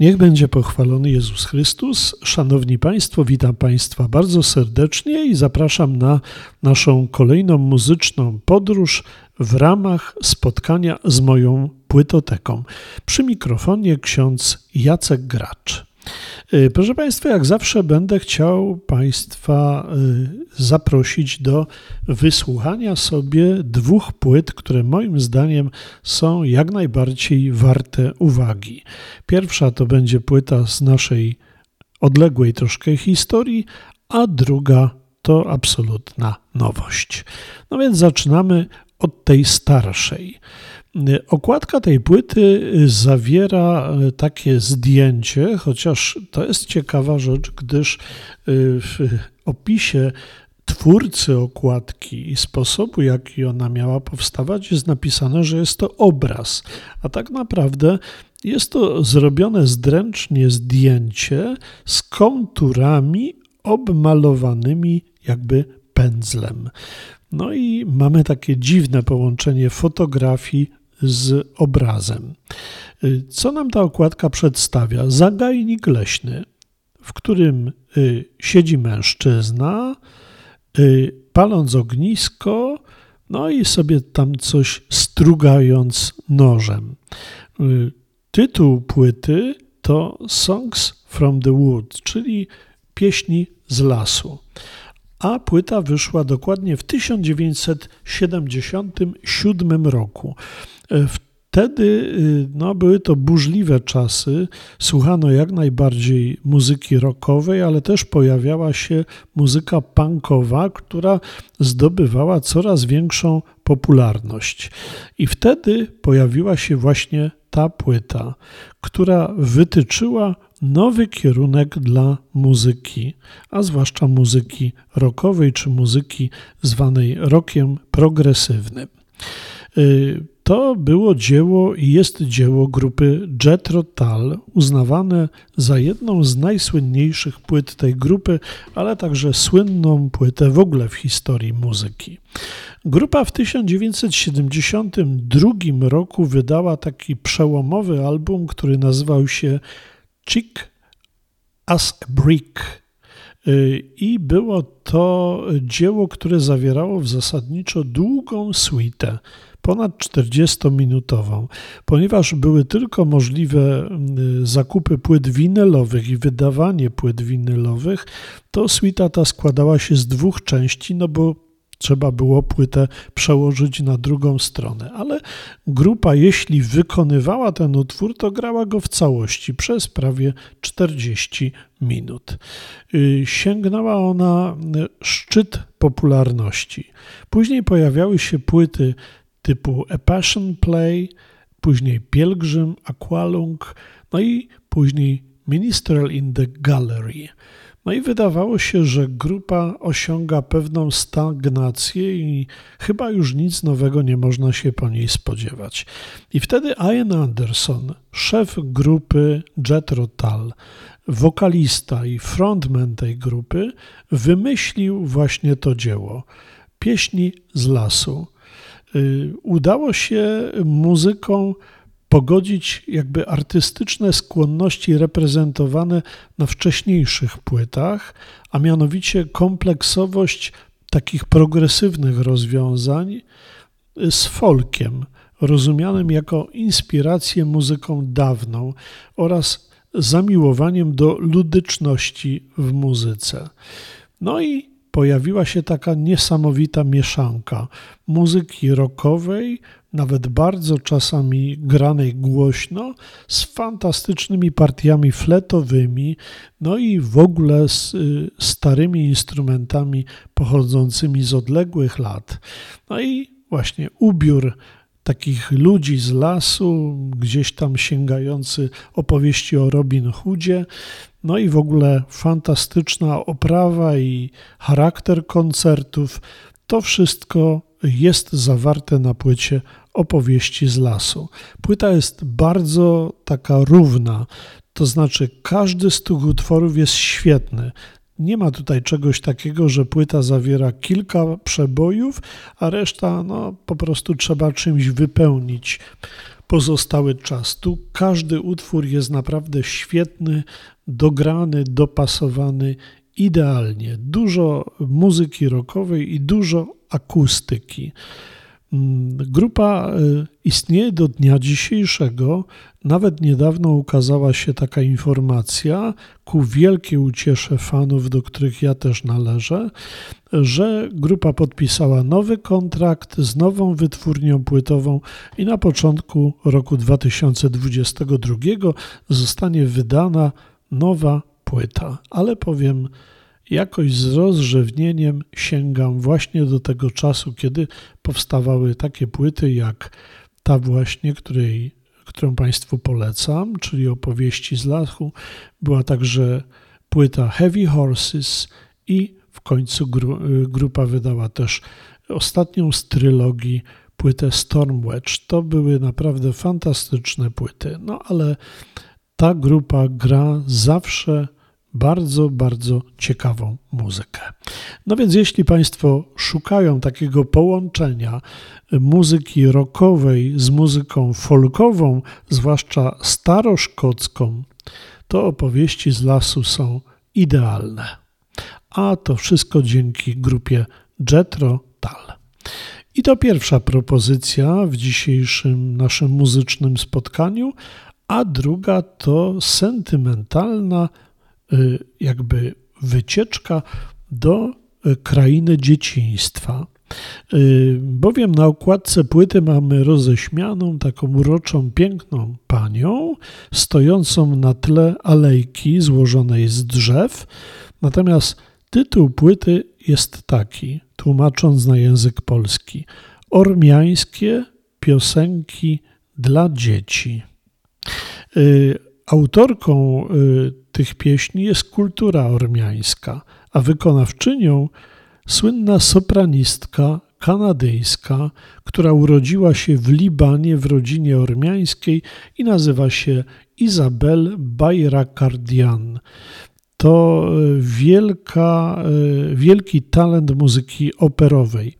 Niech będzie pochwalony Jezus Chrystus. Szanowni Państwo, witam Państwa bardzo serdecznie i zapraszam na naszą kolejną muzyczną podróż w ramach spotkania z moją płytoteką. Przy mikrofonie ksiądz Jacek Gracz. Y, proszę Państwa, jak zawsze będę chciał Państwa y, zaprosić do wysłuchania sobie dwóch płyt, które moim zdaniem są jak najbardziej warte uwagi. Pierwsza to będzie płyta z naszej odległej troszkę historii, a druga to absolutna nowość. No więc zaczynamy od tej starszej. Okładka tej płyty zawiera takie zdjęcie, chociaż to jest ciekawa rzecz, gdyż w opisie twórcy okładki i sposobu, jaki ona miała powstawać, jest napisane, że jest to obraz, a tak naprawdę jest to zrobione zdręcznie zdjęcie z konturami obmalowanymi jakby pędzlem. No i mamy takie dziwne połączenie fotografii z obrazem. Y, co nam ta okładka przedstawia? Zagajnik leśny, w którym y, siedzi mężczyzna, y, paląc ognisko, no i sobie tam coś strugając nożem. Tytuł płyty to Songs from the Wood, czyli pieśni z lasu a płyta wyszła dokładnie w 1977 roku. E, wtedy y, no, były to burzliwe czasy. Słuchano jak najbardziej muzyki rockowej, ale też pojawiała się muzyka punkowa, która zdobywała coraz większą popularność. I wtedy pojawiła się właśnie ta płyta, która wytyczyła nowy kierunek dla muzyki, a zwłaszcza muzyki rockowej czy muzyki zwanej rockiem progresywnym. To było dzieło i jest dzieło grupy Jethro Tull, uznawane za jedną z najsłynniejszych płyt tej grupy, ale także słynną płytę w ogóle w historii muzyki. Grupa w 1972 roku wydała taki przełomowy album, który nazywał się Chick as a Brick. Y, I było to dzieło, które zawierało w zasadniczo długą suite, ponad 40-minutową. Ponieważ były tylko możliwe y, zakupy płyt winylowych i wydawanie płyt winylowych, to suita ta składała się z dwóch części, no bo trzeba było płytę przełożyć na drugą stronę. Ale grupa, jeśli wykonywała ten utwór, to grała go w całości przez prawie 40 minut. Y, sięgnęła ona szczyt popularności. Później pojawiały się płyty typu A Passion Play, później Pielgrzym, Aqualung, no i później Ministerial in the Gallery. No i wydawało się, że grupa osiąga pewną stagnację i chyba już nic nowego nie można się po niej spodziewać. I wtedy Ian Anderson, szef grupy Jethro Tull, wokalista i frontman tej grupy, wymyślił właśnie to dzieło. Pieśni z lasu. Y, udało się muzyką pogodzić jakby artystyczne skłonności reprezentowane na wcześniejszych płytach, a mianowicie kompleksowość takich progresywnych rozwiązań z folkiem, rozumianym jako inspirację muzyką dawną oraz zamiłowaniem do ludyczności w muzyce. No i pojawiła się taka niesamowita mieszanka muzyki rockowej, nawet bardzo czasami granej głośno, z fantastycznymi partiami fletowymi, no i w ogóle z y, starymi instrumentami pochodzącymi z odległych lat. No i właśnie ubiór takich ludzi z lasu, gdzieś tam sięgający opowieści o Robin Hoodzie. No i w ogóle fantastyczna oprawa i charakter koncertów. To wszystko jest zawarte na płycie opowieści z lasu. Płyta jest bardzo taka równa, to znaczy każdy z tych utworów jest świetny. Nie ma tutaj czegoś takiego, że płyta zawiera kilka przebojów, a reszta no, po prostu trzeba czymś wypełnić pozostały czas. Tu każdy utwór jest naprawdę świetny, dograny, dopasowany idealnie. Dużo muzyki rockowej i dużo akustyki. Mm, grupa y, istnieje do dnia dzisiejszego. Nawet niedawno ukazała się taka informacja, ku wielkiej uciesze fanów, do których ja też należę, że grupa podpisała nowy kontrakt z nową wytwórnią płytową i na początku roku 2022 zostanie wydana nowa płyta. Ale powiem, jakoś z rozrzewnieniem sięgam właśnie do tego czasu, kiedy powstawały takie płyty jak ta właśnie, której, którą Państwu polecam, czyli opowieści z lachu. Była także płyta Heavy Horses i w końcu gru, grupa wydała też ostatnią z trylogii płytę Stormwatch. To były naprawdę fantastyczne płyty. No ale ta grupa gra zawsze bardzo, bardzo ciekawą muzykę. No więc jeśli Państwo szukają takiego połączenia muzyki rockowej z muzyką folkową, zwłaszcza staroszkocką, to opowieści z lasu są idealne. A to wszystko dzięki grupie Jetro Tal. I to pierwsza propozycja w dzisiejszym naszym muzycznym spotkaniu, a druga to sentymentalna jakby wycieczka do y, krainy dzieciństwa. Y, bowiem na okładce płyty mamy roześmianą, taką uroczą, piękną panią, stojącą na tle alejki złożonej z drzew. Natomiast tytuł płyty jest taki, tłumacząc na język polski: Ormiańskie piosenki dla dzieci. Autorką tych pieśni jest kultura ormiańska, a wykonawczynią słynna sopranistka kanadyjska, która urodziła się w Libanie w rodzinie ormiańskiej i nazywa się Izabel Bayrakardian. To e, wielka, e, wielki talent muzyki operowej.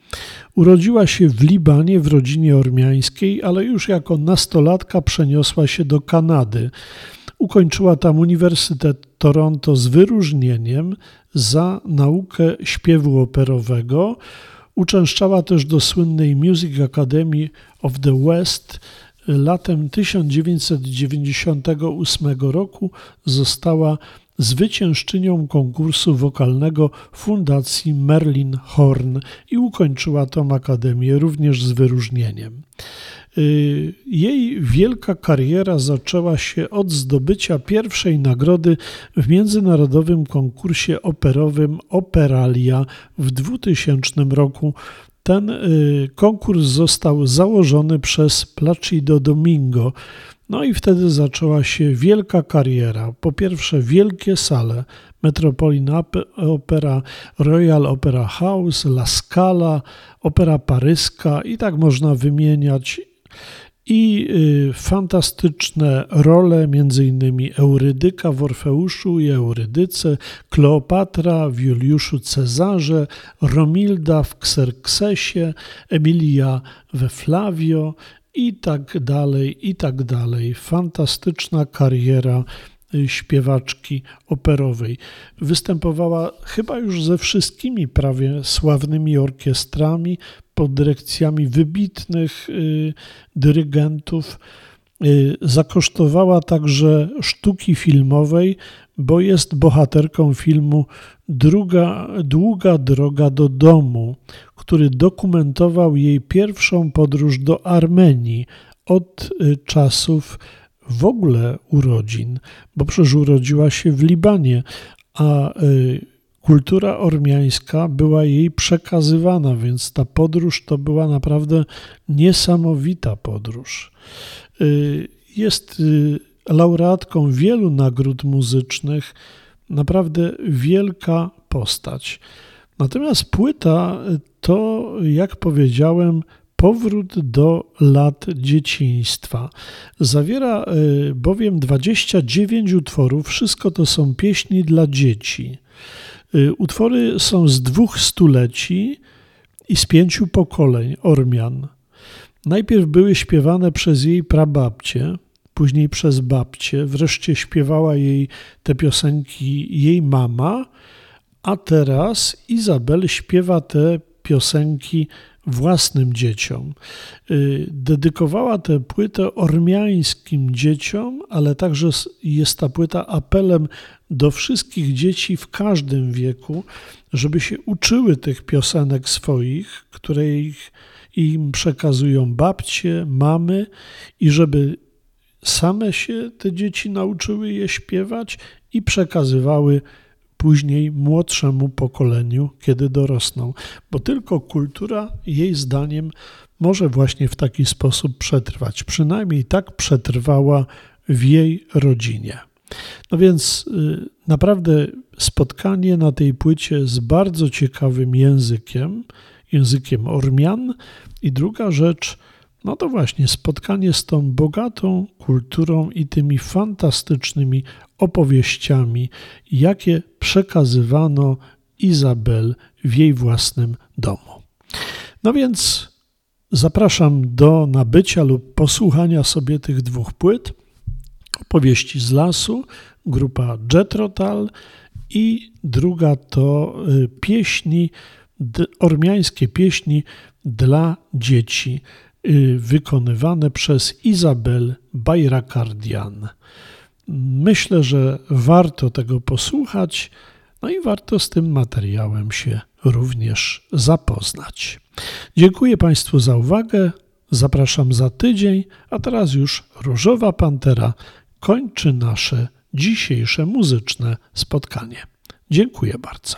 Urodziła się w Libanie w rodzinie ormiańskiej, ale już jako nastolatka przeniosła się do Kanady. Ukończyła tam Uniwersytet Toronto z wyróżnieniem za naukę śpiewu operowego. Uczęszczała też do słynnej Music Academy of the West. Latem 1998 roku została zwyciężczynią konkursu wokalnego Fundacji Merlin Horn i ukończyła tą akademię również z wyróżnieniem. Y, jej wielka kariera zaczęła się od zdobycia pierwszej nagrody w międzynarodowym konkursie operowym Operalia w 2000 roku. Ten y, konkurs został założony przez Placido Domingo. No i wtedy zaczęła się wielka kariera. Po pierwsze, wielkie sale Metropolitan Opera, Royal Opera House, La Scala, Opera Paryska i tak można wymieniać i y, fantastyczne role, m.in. Eurydyka w Orfeuszu i Eurydyce, Kleopatra w Juliuszu Cezarze, Romilda w Xerxesie, Emilia we Flavio i tak dalej, i tak dalej. Fantastyczna kariera śpiewaczki operowej. Występowała chyba już ze wszystkimi prawie sławnymi orkiestrami, pod dyrekcjami wybitnych y, dyrygentów. Y, zakosztowała także sztuki filmowej, bo jest bohaterką filmu Druga, Długa droga do domu, który dokumentował jej pierwszą podróż do Armenii od y, czasów w ogóle urodzin, bo przecież urodziła się w Libanie, a kultura ormiańska była jej przekazywana, więc ta podróż to była naprawdę niesamowita podróż. Y, jest y, laureatką wielu nagród muzycznych, naprawdę wielka postać. Natomiast płyta to, jak powiedziałem, powrót do lat dzieciństwa. Zawiera y, bowiem 29 utworów, wszystko to są pieśni dla dzieci. Y, utwory są z dwóch stuleci i z pięciu pokoleń Ormian. Najpierw były śpiewane przez jej prababcie, później przez babcię, wreszcie śpiewała jej te piosenki jej mama, a teraz Izabel śpiewa te piosenki własnym dzieciom. Y, dedykowała tę płytę ormiańskim dzieciom, ale także jest ta płyta apelem do wszystkich dzieci w każdym wieku, żeby się uczyły tych piosenek swoich, które ich, im przekazują babcie, mamy i żeby same się te dzieci nauczyły je śpiewać i przekazywały później młodszemu pokoleniu, kiedy dorosną, bo tylko kultura, jej zdaniem, może właśnie w taki sposób przetrwać. Przynajmniej tak przetrwała w jej rodzinie. No więc y, naprawdę spotkanie na tej płycie z bardzo ciekawym językiem, językiem Ormian. I druga rzecz, no to właśnie spotkanie z tą bogatą kulturą i tymi fantastycznymi opowieściami, jakie przekazywano Izabel w jej własnym domu. No więc zapraszam do nabycia lub posłuchania sobie tych dwóch płyt. Opowieści z lasu, grupa Jetrotal i druga to y, pieśni, ormiańskie pieśni dla dzieci wykonywane przez Izabel Bajrakardian. Myślę, że warto tego posłuchać, no i warto z tym materiałem się również zapoznać. Dziękuję Państwu za uwagę. Zapraszam za tydzień, a teraz już Różowa Pantera kończy nasze dzisiejsze muzyczne spotkanie. Dziękuję bardzo.